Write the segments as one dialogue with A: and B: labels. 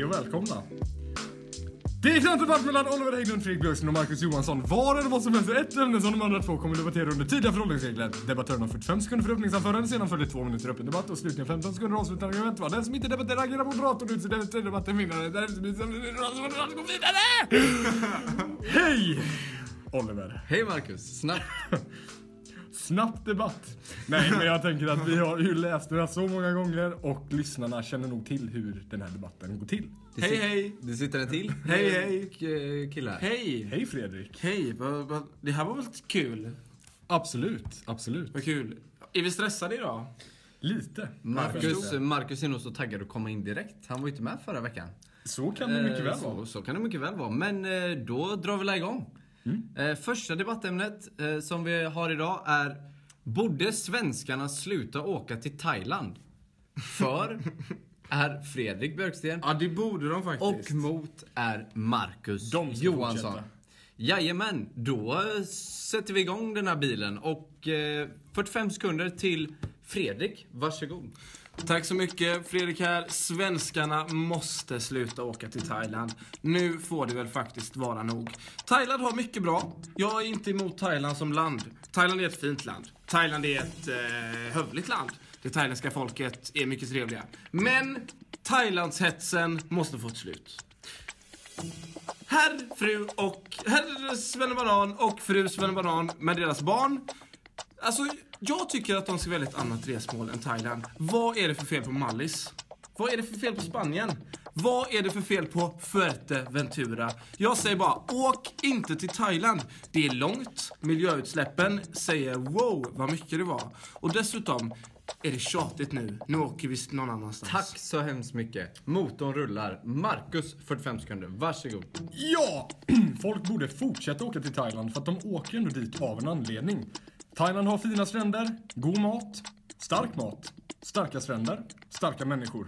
A: Hej och välkomna! Det är knappt mellan Oliver Hägglund, Fredrik Björksen och Marcus Johansson. Var eller vad som helst ett ämne som de andra två kommer debattera under tydliga förhållningsregler. Debattören har 45 sekunder för öppningsanförande, sedan följer två minuter öppen debatt och slutligen 15 sekunder avslutande argument. Va? Den som inte debatterar agerar moderator ut sig den debatten vinnare. Därefter blir det som gå vidare! Hej! Oliver.
B: Hej Marcus, snabbt.
A: Snabbt debatt. Nej, men jag tänker att vi har ju läst det här så många gånger och lyssnarna känner nog till hur den här debatten går till.
B: Det
C: Hej hej!
B: Det sitter en till.
C: Hej, hej.
B: K- Killar.
C: Hej!
A: Hej Fredrik.
C: Hej! Det här var väl kul?
A: Absolut, absolut.
C: Vad kul. Är vi stressade idag?
A: Lite.
B: Marcus, Marcus är nog så taggad att komma in direkt. Han var ju inte med förra veckan.
A: Så kan det mycket
B: Eh,
A: väl
B: så,
A: vara.
B: så kan det mycket väl vara. Men eh, då drar vi väl igång.
A: Mm.
B: Eh, första debattämnet eh, som vi har idag är Borde svenskarna sluta åka till Thailand? För är Fredrik Björksten
C: Ja, det borde de faktiskt.
B: och mot är Marcus Johansson.
A: fortsätta.
B: Jajamän, då sätter vi igång den här bilen och eh, 45 sekunder till Fredrik. Varsågod.
C: Tack så mycket. Fredrik här. Svenskarna måste sluta åka till Thailand. Nu får det väl faktiskt vara nog. Thailand har mycket bra. Jag är inte emot Thailand som land. Thailand är ett fint land. Thailand är ett eh, hövligt land. Det thailändska folket är mycket trevliga. Men Thailandshetsen måste få ett slut. Herr, fru och herr Svennebanan och fru Svennebanan med deras barn. Alltså, jag tycker att de ska välja ett annat resmål än Thailand. Vad är det för fel på Mallis? Vad är det för fel på Spanien? Vad är det för fel på Fuerteventura? Jag säger bara, åk inte till Thailand. Det är långt, miljöutsläppen säger wow vad mycket det var. Och dessutom är det tjatigt nu. Nu åker vi någon annanstans.
B: Tack så hemskt mycket. Motorn rullar. Marcus, 45 sekunder. Varsågod.
A: Ja! Folk borde fortsätta åka till Thailand för att de åker ändå dit av en anledning. Thailand har fina stränder, god mat, stark mat, starka stränder, starka människor.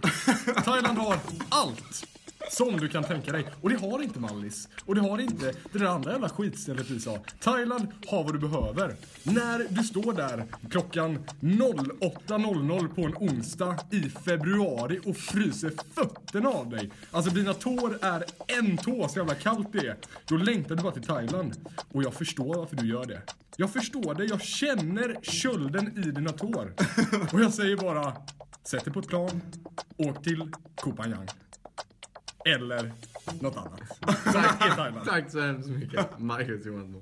A: Thailand har allt som du kan tänka dig. Och det har inte Mallis. Och det har inte det där andra jävla skitstället vi sa. Thailand har vad du behöver. När du står där klockan 08.00 på en onsdag i februari och fryser fötterna av dig. Alltså dina tår är en tå så jävla kallt det är. Då längtar du bara till Thailand. Och jag förstår varför du gör det. Jag förstår det, jag känner kölden i dina tår. Och jag säger bara, sätt dig på ett plan, åk till Koh Phangan. Eller något annat.
B: Tack så hemskt mycket, Marcus Johansson.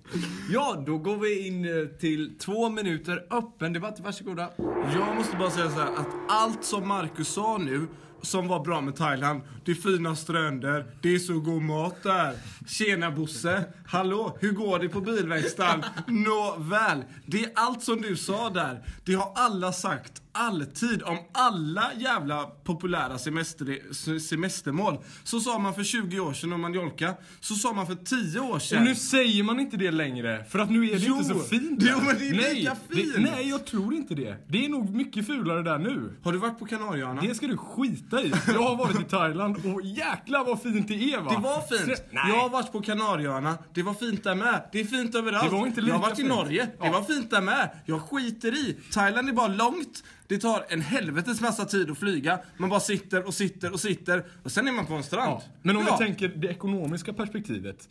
B: Ja, då går vi in eh, till två minuter öppen debatt. Varsågoda.
C: Jag måste bara säga så här att allt som Marcus sa nu som var bra med Thailand. Det är fina stränder, det är så god mat där. Tjena Bosse! Hallå, hur går det på bilverkstaden? Nåväl, det är allt som du sa där. Det har alla sagt alltid om alla jävla populära semester, semestermål. Så sa man för 20 år sedan om Mallorca. Så sa man för 10 år sedan.
A: Och nu säger man inte det längre, för att nu är det
C: Jo.
A: inte så fint
C: Jo, men det är
A: nej,
C: lika
A: det-
C: fint.
A: nej, jag tror inte det. Det är nog mycket fulare där nu.
C: Har du varit på Kanarieöarna?
A: Det ska du skita i. Jag har varit i Thailand och jäklar vad fint det är va?
C: Det var fint.
A: Nej.
C: Jag har varit på Kanarieöarna. Det var fint där med. Det är fint överallt.
A: Det var inte
C: jag har
A: lika
C: varit i. Norge. Det
A: Ja.
C: var fint där med. Jag skiter i. Thailand är bara långt. Det tar en helvetes massa tid att flyga. Man bara sitter och sitter och sitter. Och sen är man på en strand.
A: Ja. Men om
C: Ja.
A: vi tänker det ekonomiska perspektivet.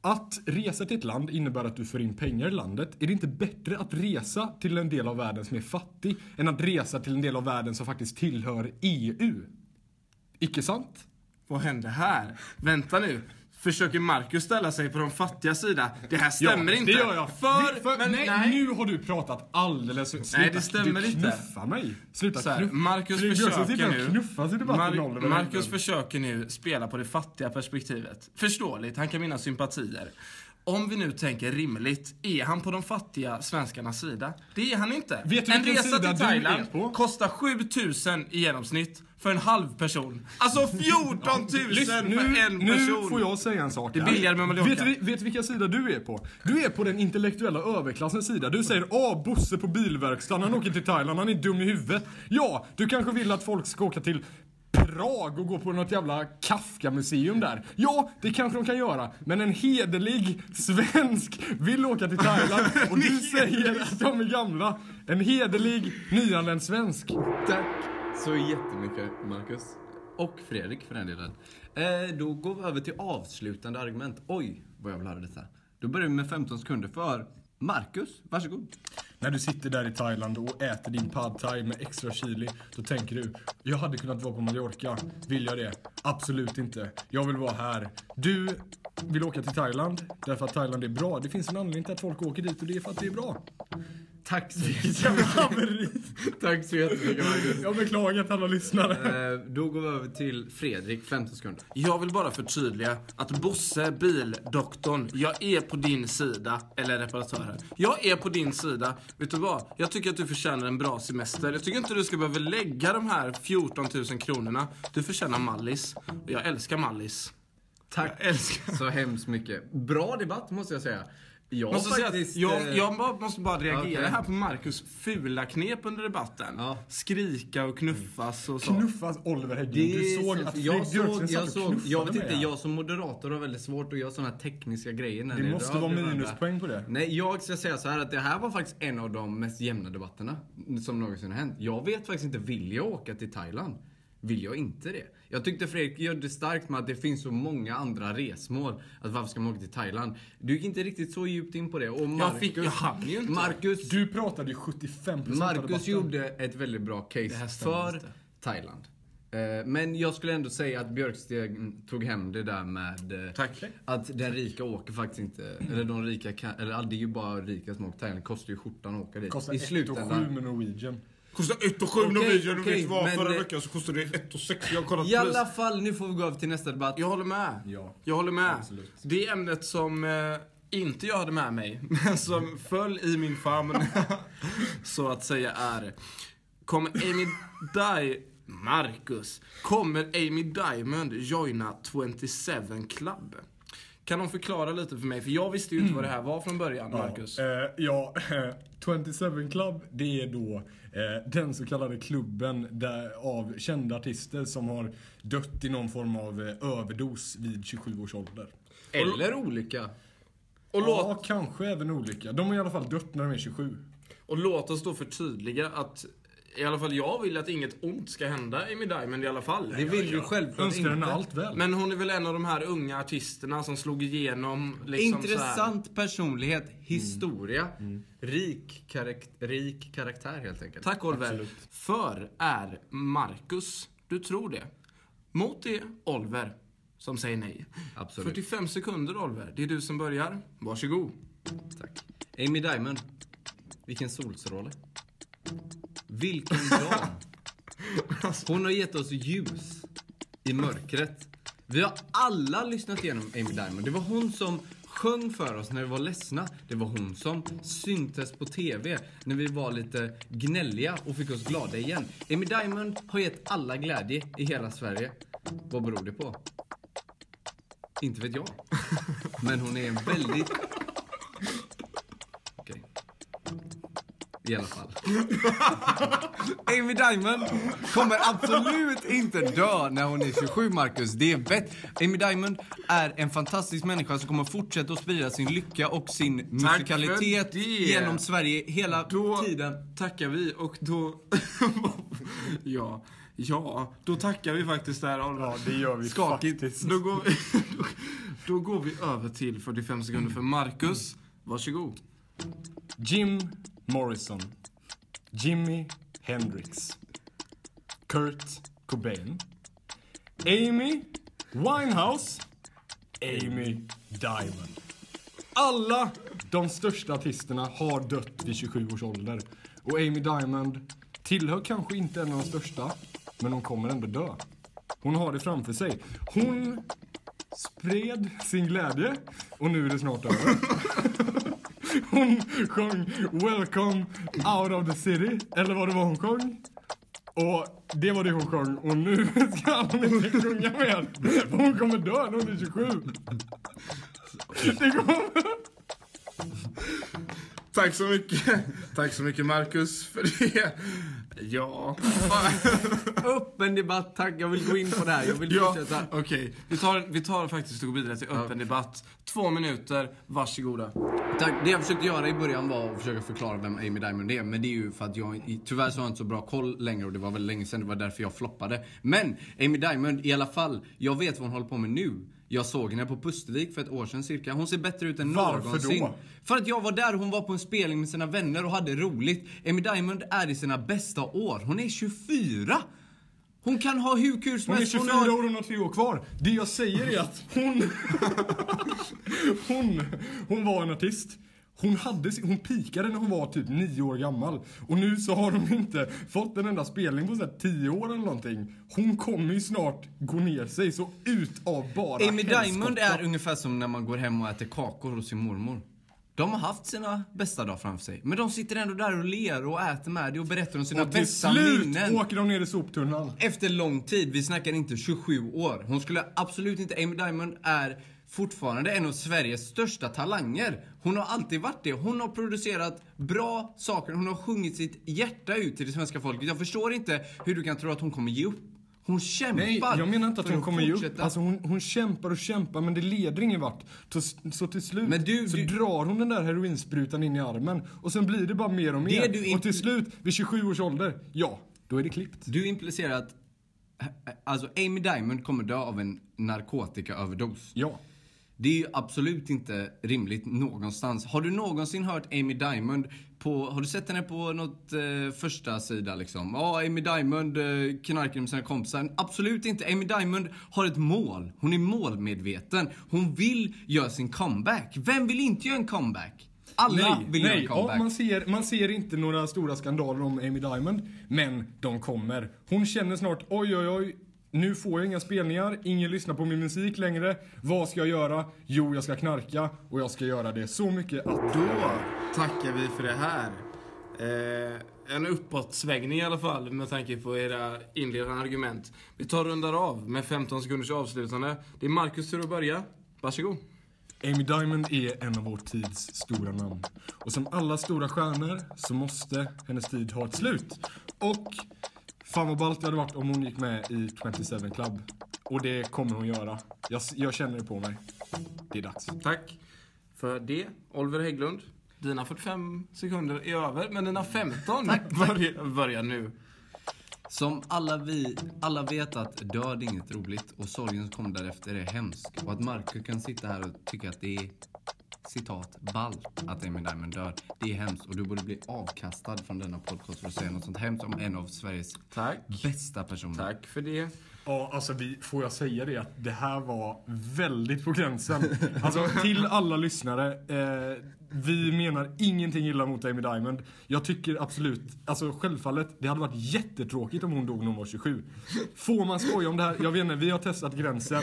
A: Att resa till ett land innebär att du får in pengar i landet. Är det inte bättre att resa till en del av världen som är fattig än att resa till en del av världen som faktiskt tillhör EU? Icke sant?
C: Vad hände här? Vänta nu. Försöker Marcus ställa sig på de fattiga sida? Det här stämmer inte.
A: det gör jag.
C: För,
A: för
C: men,
A: nej,
C: nej.
A: nu har du pratat alldeles för...
C: Nej, det stämmer
A: du
C: inte.
A: knuffar mig. Sluta
C: Så här,
A: knuffa.
C: Marcus försöker nu...
A: knuffas i
C: Mar-. Marcus försöker nu spela på det fattiga perspektivet. Förståeligt, han kan vinna sympatier. Om vi nu tänker rimligt, är han på de fattiga svenskarnas sida? Det är han inte.
A: Vet du
C: en
A: vilken
C: resa
A: sida
C: till Thailand kostar 7000 i genomsnitt för en halv person. Alltså 14 000
A: Lyssna, nu,
C: för en
A: nu
C: person!
A: får jag säga en sak
C: Det är billigare med Mallorca.
A: Vet du vilka sida du är på? Du är på den intellektuella överklassens sida. Du säger åh, Bosse på bilverkstaden, han åker till Thailand, han är dum i huvudet. Ja, du kanske vill att folk ska åka till Prag och gå på något jävla Kafka-museum där. Ja, det kanske de kan göra. Men en hederlig svensk vill åka till Thailand och du säger att de är gamla. En hederlig nyanländ svensk.
B: Tack så jättemycket, Marcus. Och Fredrik för den delen. Eh, då går vi över till avslutande argument. Oj, vad jag vill höra detta. Då börjar vi med 15 sekunder för Marcus. Varsågod.
A: När du sitter där i Thailand och äter din pad thai med extra chili, då tänker du, jag hade kunnat vara på Mallorca. Vill jag det? Absolut inte. Jag vill vara här. Du vill åka till Thailand, därför att Thailand är bra. Det finns en anledning till att folk åker dit och det är för att det är bra.
B: Tack så
A: haveri.
B: Tack så jättemycket.
A: Jag beklagar till alla lyssnare.
B: Eh, då går vi över till Fredrik, 15 sekunder.
C: Jag vill bara förtydliga att Bosse, bildoktorn, jag är på din sida. Eller reparatören. Jag är på din sida. Vet du vad? Jag tycker att du förtjänar en bra semester. Jag tycker inte du ska behöva lägga de här 14 000 kronorna. Du förtjänar Mallis. Och jag älskar Mallis.
B: Tack
C: Jag älskar.
B: så hemskt mycket. Bra debatt måste jag säga. Jag
C: Måste säga att
B: faktiskt...
C: jag,
B: eh,
C: jag bara, måste bara reagera
B: Okej.
C: här på Marcus fula knep under debatten.
B: Ja.
C: Skrika och knuffas och så.
A: Knuffas Oliver Hägglund.
B: Det
A: Du såg
B: så-
A: att
B: jag såg, jag såg, jag vet inte, jag som moderator har väldigt svårt att göra sådana här tekniska grejer när
A: Det
B: ni
A: måste vara minuspoäng på det.
B: Nej, jag ska säga så här att det här var faktiskt en av de mest jämna debatterna som någonsin har hänt. Jag vet faktiskt inte, vill jag åka till Thailand? Vill jag inte det? Jag tyckte Fredrik gör det starkt med att det finns så många andra resmål. Att varför ska man åka till Thailand? Du gick inte riktigt så djupt in på det. Och Marcus,
C: fick- jag hann ju inte.
B: Marcus,
A: Du pratade ju 75% av
B: Marcus gjorde ett väldigt bra
C: Det
B: case för
C: inte.
B: Thailand. Eh, Men jag skulle ändå säga att Björksteg tog hem det där med eh,
C: Tack.
B: att den rika åker faktiskt inte, eller de rika kan, eller det är ju bara rika som åker Thailand, det kostar ju skjortan att åka dit.
A: Kostar
B: I
A: 1 och 7
B: slutändan.
A: med Norwegian.
C: Kostar 1 och 7
B: Okej,
C: Norwegian. Du vet vad? Förra
B: eh,
C: veckan så kostade det 1 och 6. Jag har kollat
B: I alla fall, nu får vi gå över till nästa debatt.
C: Jag håller med.
A: Ja.
C: Jag håller med.
A: Absolut.
C: Det ämnet som eh, inte jag hade med mig, men som föll i min famn, så att säga är Kommer Amy Di... Marcus. Kommer Amy Diamond joina 27 Club? Kan hon förklara lite för mig? För jag visste ju inte vad det här var från början, Marcus.
A: Ja, eh, ja 27 Club, det är då eh, den så kallade klubben där, av kända artister som har dött i någon form av eh, överdos vid 27 års ålder.
B: Eller olika.
C: Och,
A: ja,
C: låt,
A: kanske även olika. De har i alla fall dött när de är 27.
C: och låt oss då förtydliga att i alla fall jag vill att inget ont ska hända Amy Diamond i alla fall.
B: Det vill du självklart
A: Önskar henne
B: inte.
A: allt väl.
C: Men hon är väl en av de här unga artisterna som slog igenom liksom så här.
B: Intressant personlighet, historia, rik, karak- rik karaktär helt enkelt.
C: Tack Oliver.
A: Absolut.
C: För är Marcus, du tror det. Mot det Oliver som säger nej.
B: Absolut.
C: 45 sekunder Oliver, det är du som börjar. Varsågod.
B: Tack. Amy Diamond. Vilken solstråle. Vilken dag. Hon har gett oss ljus i mörkret. Vi har alla lyssnat igenom Amy Diamond. Det var hon som sjöng för oss när vi var ledsna. Det var hon som syntes på TV när vi var lite gnälliga och fick oss glada igen. Amy Diamond har gett alla glädje i hela Sverige. Vad beror det på? Inte vet jag. Men hon är en väldigt... I alla fall. Amy Diamond kommer absolut inte dö när hon är 27, Marcus. Det är vett. Amy Diamond är en fantastisk människa som kommer fortsätta att sprida sin lycka och sin musikalitet genom Sverige hela
C: Då
B: tiden.
C: tackar vi och då... ja, ja, då tackar vi faktiskt där.
A: Ja, det gör vi
C: Skakigt.
A: faktiskt.
C: Då går, vi, då, då går vi över till 45 sekunder för Marcus. Varsågod.
A: Jim Morrison. Jimi Hendrix. Kurt Cobain. Amy Winehouse. Amy Diamond. Alla de största artisterna har dött vid 27 års ålder. Och Amy Diamond tillhör kanske inte en av de största, men hon kommer ändå dö. Hon har det framför sig. Hon spred sin glädje och nu är det snart över. Hon sjöng Welcome out of the city, eller vad det var hon sjöng. Och det var det hon sjöng och nu ska hon inte sjunga mer. Hon kommer dö när hon är 27. Det kommer...
C: Tack så mycket. Tack så mycket Marcus för det Ja.
B: Öppen debatt, tack. Jag vill gå in på det här. Jag vill
C: ja.
B: fortsätta.
C: Okej, vi, tar, vi tar faktiskt och går vidare till öppen debatt. Två minuter, varsågoda.
B: Tack. Det jag försökte göra i början var att försöka förklara vem Amy Diamond är. Men det är ju för att jag tyvärr så har jag inte så bra koll längre och det var väldigt länge sedan. Det var därför jag floppade. Men Amy Diamond i alla fall. Jag vet vad hon håller på med nu. Jag såg henne på Pustervik för ett år sedan cirka. Hon ser bättre ut än
A: Varför
B: någonsin.
A: då?
B: För att jag var där, hon var på en spelning med sina vänner och hade roligt. Amy Diamond är i sina bästa år. Hon är 24! Hon kan ha hur kul som
A: Hon är
B: helst.
A: 24 år och hon har tre år kvar. Det jag säger är att hon... hon, hon var en artist. Hon, hade, hon pikade när hon var typ nio år gammal. Och nu så har hon inte fått en enda spelning på så här tio år eller någonting. Hon kommer ju snart gå ner sig så ut av bara
B: Amy. Diamond är ungefär som när man går hem och äter kakor hos sin mormor. De har haft sina bästa dagar framför sig. Men de sitter ändå där och ler och äter med dig och berättar om sina
A: Och till
B: bästa
A: slut
B: minnen.
A: åker de ner i soptunnan.
B: Efter lång tid, vi snackar inte 27 år. Hon skulle absolut inte, Amy Diamond är fortfarande en av Sveriges största talanger. Hon har alltid varit det. Hon har producerat bra saker, hon har sjungit sitt hjärta ut till det svenska folket. Jag förstår inte hur du kan tro att hon kommer ge upp. Hon kämpar
A: Nej, jag menar inte att hon kommer ge upp. Alltså hon, hon kämpar och kämpar men det leder ingen vart. Så, till slut
B: Men du-
A: så
B: du-
A: drar hon den där heroinsprutan in i armen. Och sen blir det bara mer och mer.
B: Du
A: Och till slut, vid 27 års ålder, ja, då är det klippt.
B: Du implicerar att alltså Amy Diamond kommer dö av en narkotikaöverdos.
A: Ja.
B: Det är ju absolut inte rimligt någonstans. Har du någonsin hört Amy Diamond på, har du sett henne på något eh, första sida liksom? Ja, Amy Diamond eh, knarkar med sina kompisar. Absolut inte. Amy Diamond har ett mål. Hon är målmedveten. Hon vill göra sin comeback. Vem vill inte göra en comeback? Alla
A: nej,
B: vill göra
A: nej.
B: en comeback.
A: Ja, man, ser, man ser inte några stora skandaler om Amy Diamond, men de kommer. Hon känner snart, oj oj oj, nu får jag inga spelningar, ingen lyssnar på min musik längre. Vad ska jag göra? Jo, jag ska knarka och jag ska göra det så mycket att...
C: Då tackar vi för det här. Eh, en uppåtsvängning i alla fall med tanke på era inledande argument. Vi tar rundar av med 15 sekunders avslutande. Det är Marcus tur att börja. Varsågod.
A: Amy Diamond är en av vår tids stora namn. Och som alla stora stjärnor så måste hennes tid ha ett slut. Och fan vad ballt det hade varit om hon gick med i 27 Club. Och det kommer hon göra. Jag, jag känner det på mig. Det är dags.
C: Tack för det. Oliver Hägglund. Dina 45 sekunder är över, men dina 15 börjar, börjar nu.
B: Som alla vi, alla vet att död är inget roligt och sorgen som kommer därefter är hemsk. Och att Marco kan sitta här och tycka att det är citat ballt att Amy Diamond dör. Det är hemskt och du borde bli avkastad från denna podcast för att säga något sånt hemskt om en av Sveriges
C: Tack.
B: bästa personer.
C: Tack för det.
A: Ja, alltså vi, får jag säga det att det här var väldigt på gränsen. Alltså till alla lyssnare. Eh, vi menar ingenting illa mot Amy Diamond. Jag tycker absolut, alltså självfallet, det hade varit jättetråkigt om hon dog när hon var 27. Får man skoja om det här? Jag vet inte, vi har testat gränsen.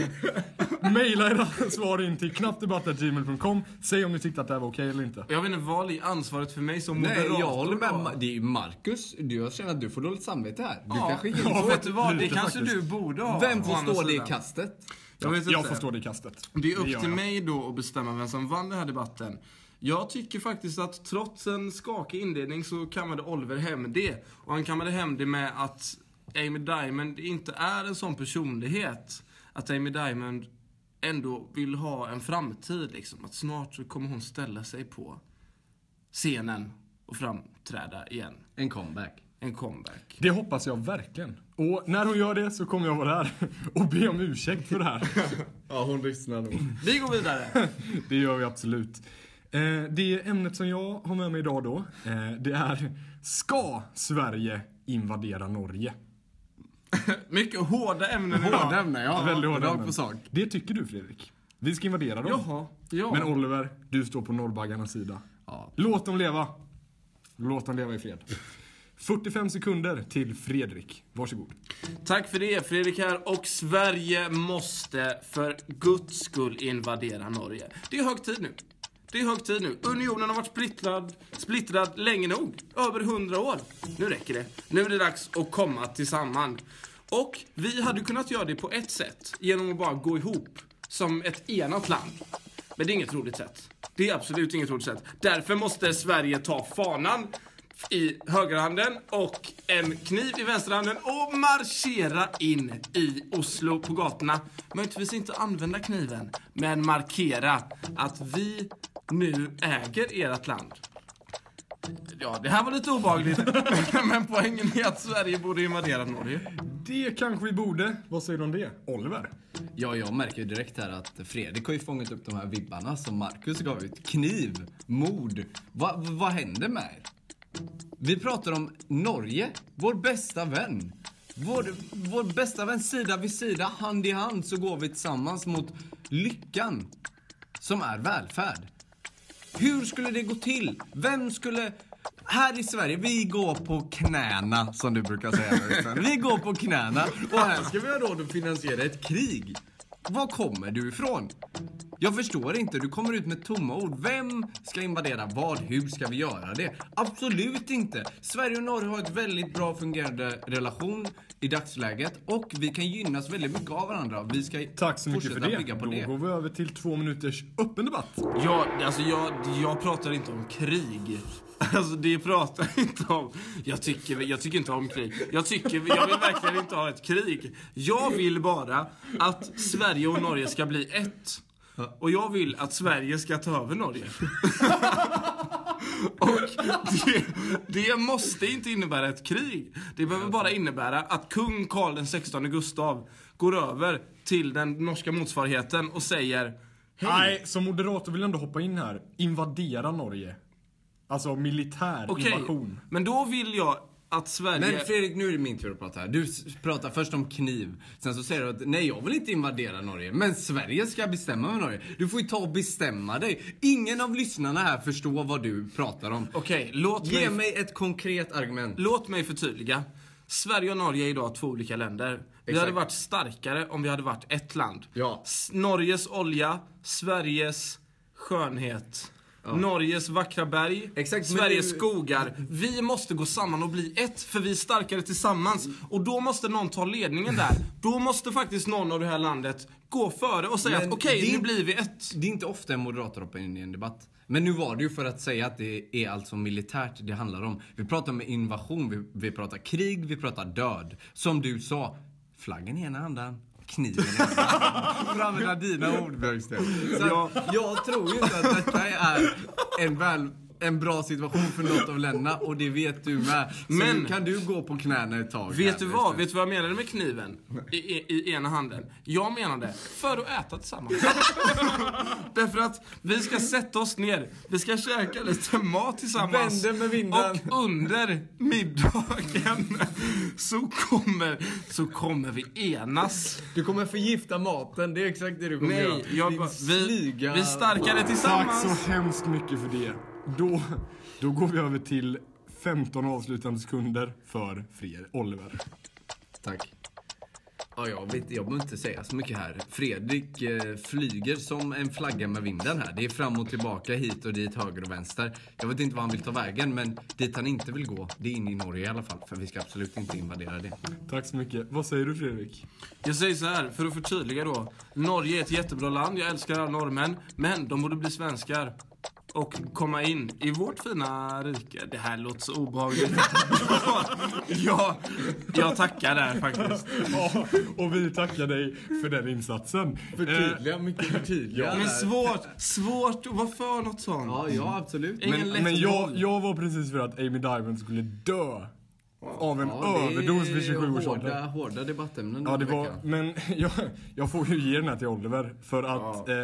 A: Maila era svar in till knappdebatt.gmail.com. Säg om ni tyckte att det här var okej eller inte.
C: Jag vet inte, vad är ansvaret för mig som
B: Nej,
C: moderator?
B: jag håller med. Ma- Det är ju Marcus. Du, jag känner att du får dåligt samvete här. Du
C: Ja,
B: kanske gick in
C: ja, vet du vad? Det kanske
A: faktiskt.
C: du borde ha.
B: Vem får stå det i kastet?
C: Jag vet
A: Jag
C: inte.
A: får stå det i kastet.
C: Det är upp till
A: jag.
C: mig då att bestämma vem som vann den här debatten. Jag tycker faktiskt att trots en skakig inledning så kammade Oliver hem det. Och han kammade hem det med att Amy Diamond inte är en sån personlighet. Att Amy Diamond ändå vill ha en framtid liksom. Att snart så kommer hon ställa sig på scenen och framträda igen.
B: En comeback.
C: En comeback.
A: Det hoppas jag verkligen. Och när hon gör det så kommer jag vara där och be om ursäkt för det här.
B: Ja, hon lyssnar nog.
C: Vi går vidare.
A: Det gör vi absolut. Eh, det ämnet som jag har med mig idag då, eh, det är Ska Sverige invadera Norge?
C: Mycket hårda ämnen idag.
B: Hårda ämnen, ja.
A: Väldigt hårda ämnen.
B: på sak.
A: Det tycker du Fredrik? Vi ska invadera dem.
C: Jaha. Ja.
A: Men Oliver, du står på norrbaggarnas sida.
B: Ja.
A: Låt dem leva. Låt dem leva i fred. 45 sekunder till Fredrik. Varsågod.
C: Tack för det, Fredrik här. Och Sverige måste för guds skull invadera Norge. Det är hög tid nu. Det är hög tid nu. Unionen har varit splittrad, splittrad länge nog. Över hundra år. Nu räcker det. Nu är det dags att komma tillsammans. Och vi hade kunnat göra det på ett sätt. Genom att bara gå ihop som ett enat land. Men det är inget roligt sätt. Det är absolut inget roligt sätt. Därför måste Sverige ta fanan i högerhanden och en kniv i vänsterhanden och marschera in i Oslo på gatorna. Möjligtvis inte använda kniven, men markera att vi nu äger ert land. Ja, det här var lite obehagligt. men poängen är att Sverige borde invadera Norge.
A: Det kanske vi borde. Vad säger du om det? Oliver?
B: Ja, jag märker ju direkt här att Fredrik har ju fångat upp de här vibbarna som Marcus gav ut. Kniv, mord. Va, vad händer med er? Vi pratar om Norge, vår bästa vän. Vår, vår bästa vän sida vid sida, hand i hand, så går vi tillsammans mot lyckan. Som är välfärd. Hur skulle det gå till? Vem skulle... Här i Sverige, vi går på knäna, som du brukar säga. Vi går på knäna och här ska vi ha råd att finansiera ett krig. Var kommer du ifrån? Jag förstår inte, du kommer ut med tomma ord. Vem ska invadera vad? Hur ska vi göra det? Absolut inte! Sverige och Norge har ett väldigt bra fungerande relation i dagsläget och vi kan gynnas väldigt mycket av varandra. Vi ska
A: Tack så mycket för
B: fortsätta
A: det.
B: bygga på
A: Då
B: det.
A: går vi över till två minuters öppen debatt.
C: Jag, alltså jag, jag pratar inte om krig. Alltså det pratar jag inte om. Jag tycker, jag tycker inte om krig. Jag, tycker, jag vill verkligen inte ha ett krig. Jag vill bara att Sverige och Norge ska bli ett. Och jag vill att Sverige ska ta över Norge. Och det, det måste inte innebära ett krig. Det behöver bara innebära att kung Karl den 16 Gustav går över till den norska motsvarigheten och säger
A: Nej, som moderator vill jag ändå hoppa in här. Invadera Norge. Alltså militär
C: Okej,
A: invasion.
C: men då vill jag att Sverige...
B: Men Fredrik, nu är det min tur att prata här. Du pratar först om kniv. Sen så säger du att nej, jag vill inte invadera Norge. Men Sverige ska bestämma med Norge. Du får ju ta och bestämma dig. Ingen av lyssnarna här förstår vad du pratar om.
C: Okej, låt,
B: Ge
C: mig,
B: mig ett konkret argument.
C: låt mig förtydliga. Sverige och Norge är idag två olika länder. Vi
B: Exakt.
C: hade varit starkare om vi hade varit ett land.
B: Ja.
C: Norges olja, Sveriges skönhet. Norges vackra berg,
B: Exakt,
C: Sveriges
B: nu-
C: skogar. Vi måste gå samman och bli ett, för vi är starkare tillsammans. Och då måste någon ta ledningen där. Då måste faktiskt någon av det här landet gå före och säga
B: Men
C: att okej,
B: det-
C: nu blir vi ett.
B: Det är inte ofta en moderator hoppar in i en debatt. Men nu var det ju för att säga att det är alltså militärt det handlar om. Vi pratar om invasion, vi, vi pratar krig, vi pratar död. Som du sa, flaggen i ena handen, kniven att använda dina ord Björksten. Så
C: Ja.
B: Jag tror ju inte att detta är en, väl, en bra situation för något av länderna och det vet du med. Så
C: Men-
B: nu kan du gå på knäna ett tag.
C: Vet
B: här,
C: du vad? Vet du vad jag menade med kniven? I, i, I ena handen. Jag menade för att äta tillsammans. Därför att vi ska sätta oss ner, vi ska käka lite mat tillsammans.
B: Vänder med vinden.
C: Och under middagen så kommer, så kommer vi enas.
B: Du kommer förgifta maten, det är exakt det du kommer göra.
C: Nej, jag
B: Din
C: bara, vi, vi är starkare
A: Tack
C: tillsammans.
A: så hemskt mycket för det. Då, då går vi över till 15 avslutande sekunder för Fred Oliver.
B: Tack. Ja, jag, vet, jag behöver inte säga så mycket här. Fredrik eh, flyger som en flagga med vinden här. Det är fram och tillbaka, hit och dit, höger och vänster. Jag vet inte var han vill ta vägen, men dit han inte vill gå, det är in i Norge i alla fall. För vi ska absolut inte invadera det.
A: Tack så mycket. Vad säger du Fredrik?
C: Jag säger så här, för att förtydliga då. Norge är ett jättebra land, jag älskar alla norrmän. Men de borde bli svenskar. Och komma in i vårt fina rike. Det här låter så obehagligt. ja, jag tackar där faktiskt.
A: Ja, och vi tackar dig för den insatsen.
B: Förtydliga, mycket förtydliga.
C: Men svårt, svårt att vara för något sånt.
B: Ja, ja, absolut.
C: Ingen
A: Men, men jag, jag var precis för att Amy Diamond skulle dö. Av en
B: Ja, det är
A: överdos vid 27 års
B: hårda,
A: ålder.
B: hårda debattämnen
A: Ja, det var,
B: veckan.
A: men jag, jag får ju ge den här till Oliver. För att, eh,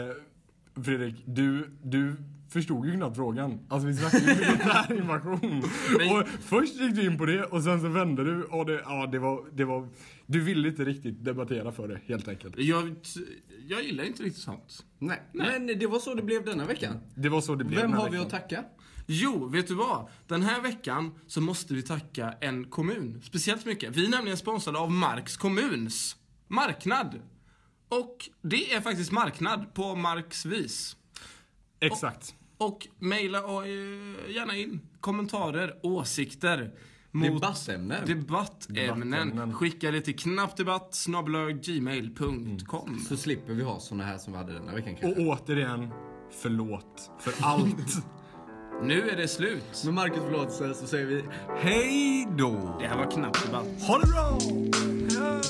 A: Fredrik, du, du förstod ju knappt frågan. Alltså vi snackade ju militär invasion.
C: Men-
A: Och först gick du in på det och sen så vände du och det, ja, det, var, det var... Du ville inte riktigt debattera för det, helt enkelt.
C: Jag, jag gillar inte riktigt sånt.
B: Nej. men det var så det blev denna veckan.
A: Det var så det blev
B: Vem
A: den här
B: har vi
A: veckan.
B: att tacka?
C: Jo, vet du vad? Den här veckan så måste vi tacka en kommun. Speciellt mycket. Vi är nämligen sponsrade av Marks kommuns marknad. Och det är faktiskt marknad på Marks vis.
A: Exakt.
C: Och mejla och, eh, gärna in kommentarer, åsikter. Mot
B: Debattämnen.
C: debattämnen.
A: Debattämnen.
C: Skicka det till knappdebatt gmail.com.
B: Så slipper vi ha såna här som vi hade denna veckan
A: Och
B: kanske.
A: återigen, förlåt för allt.
C: Nu är det slut.
B: Med Marcus förlåtelse så säger vi hej då.
C: Det här var knappt debatt.
A: Ha det bra!
C: Ja.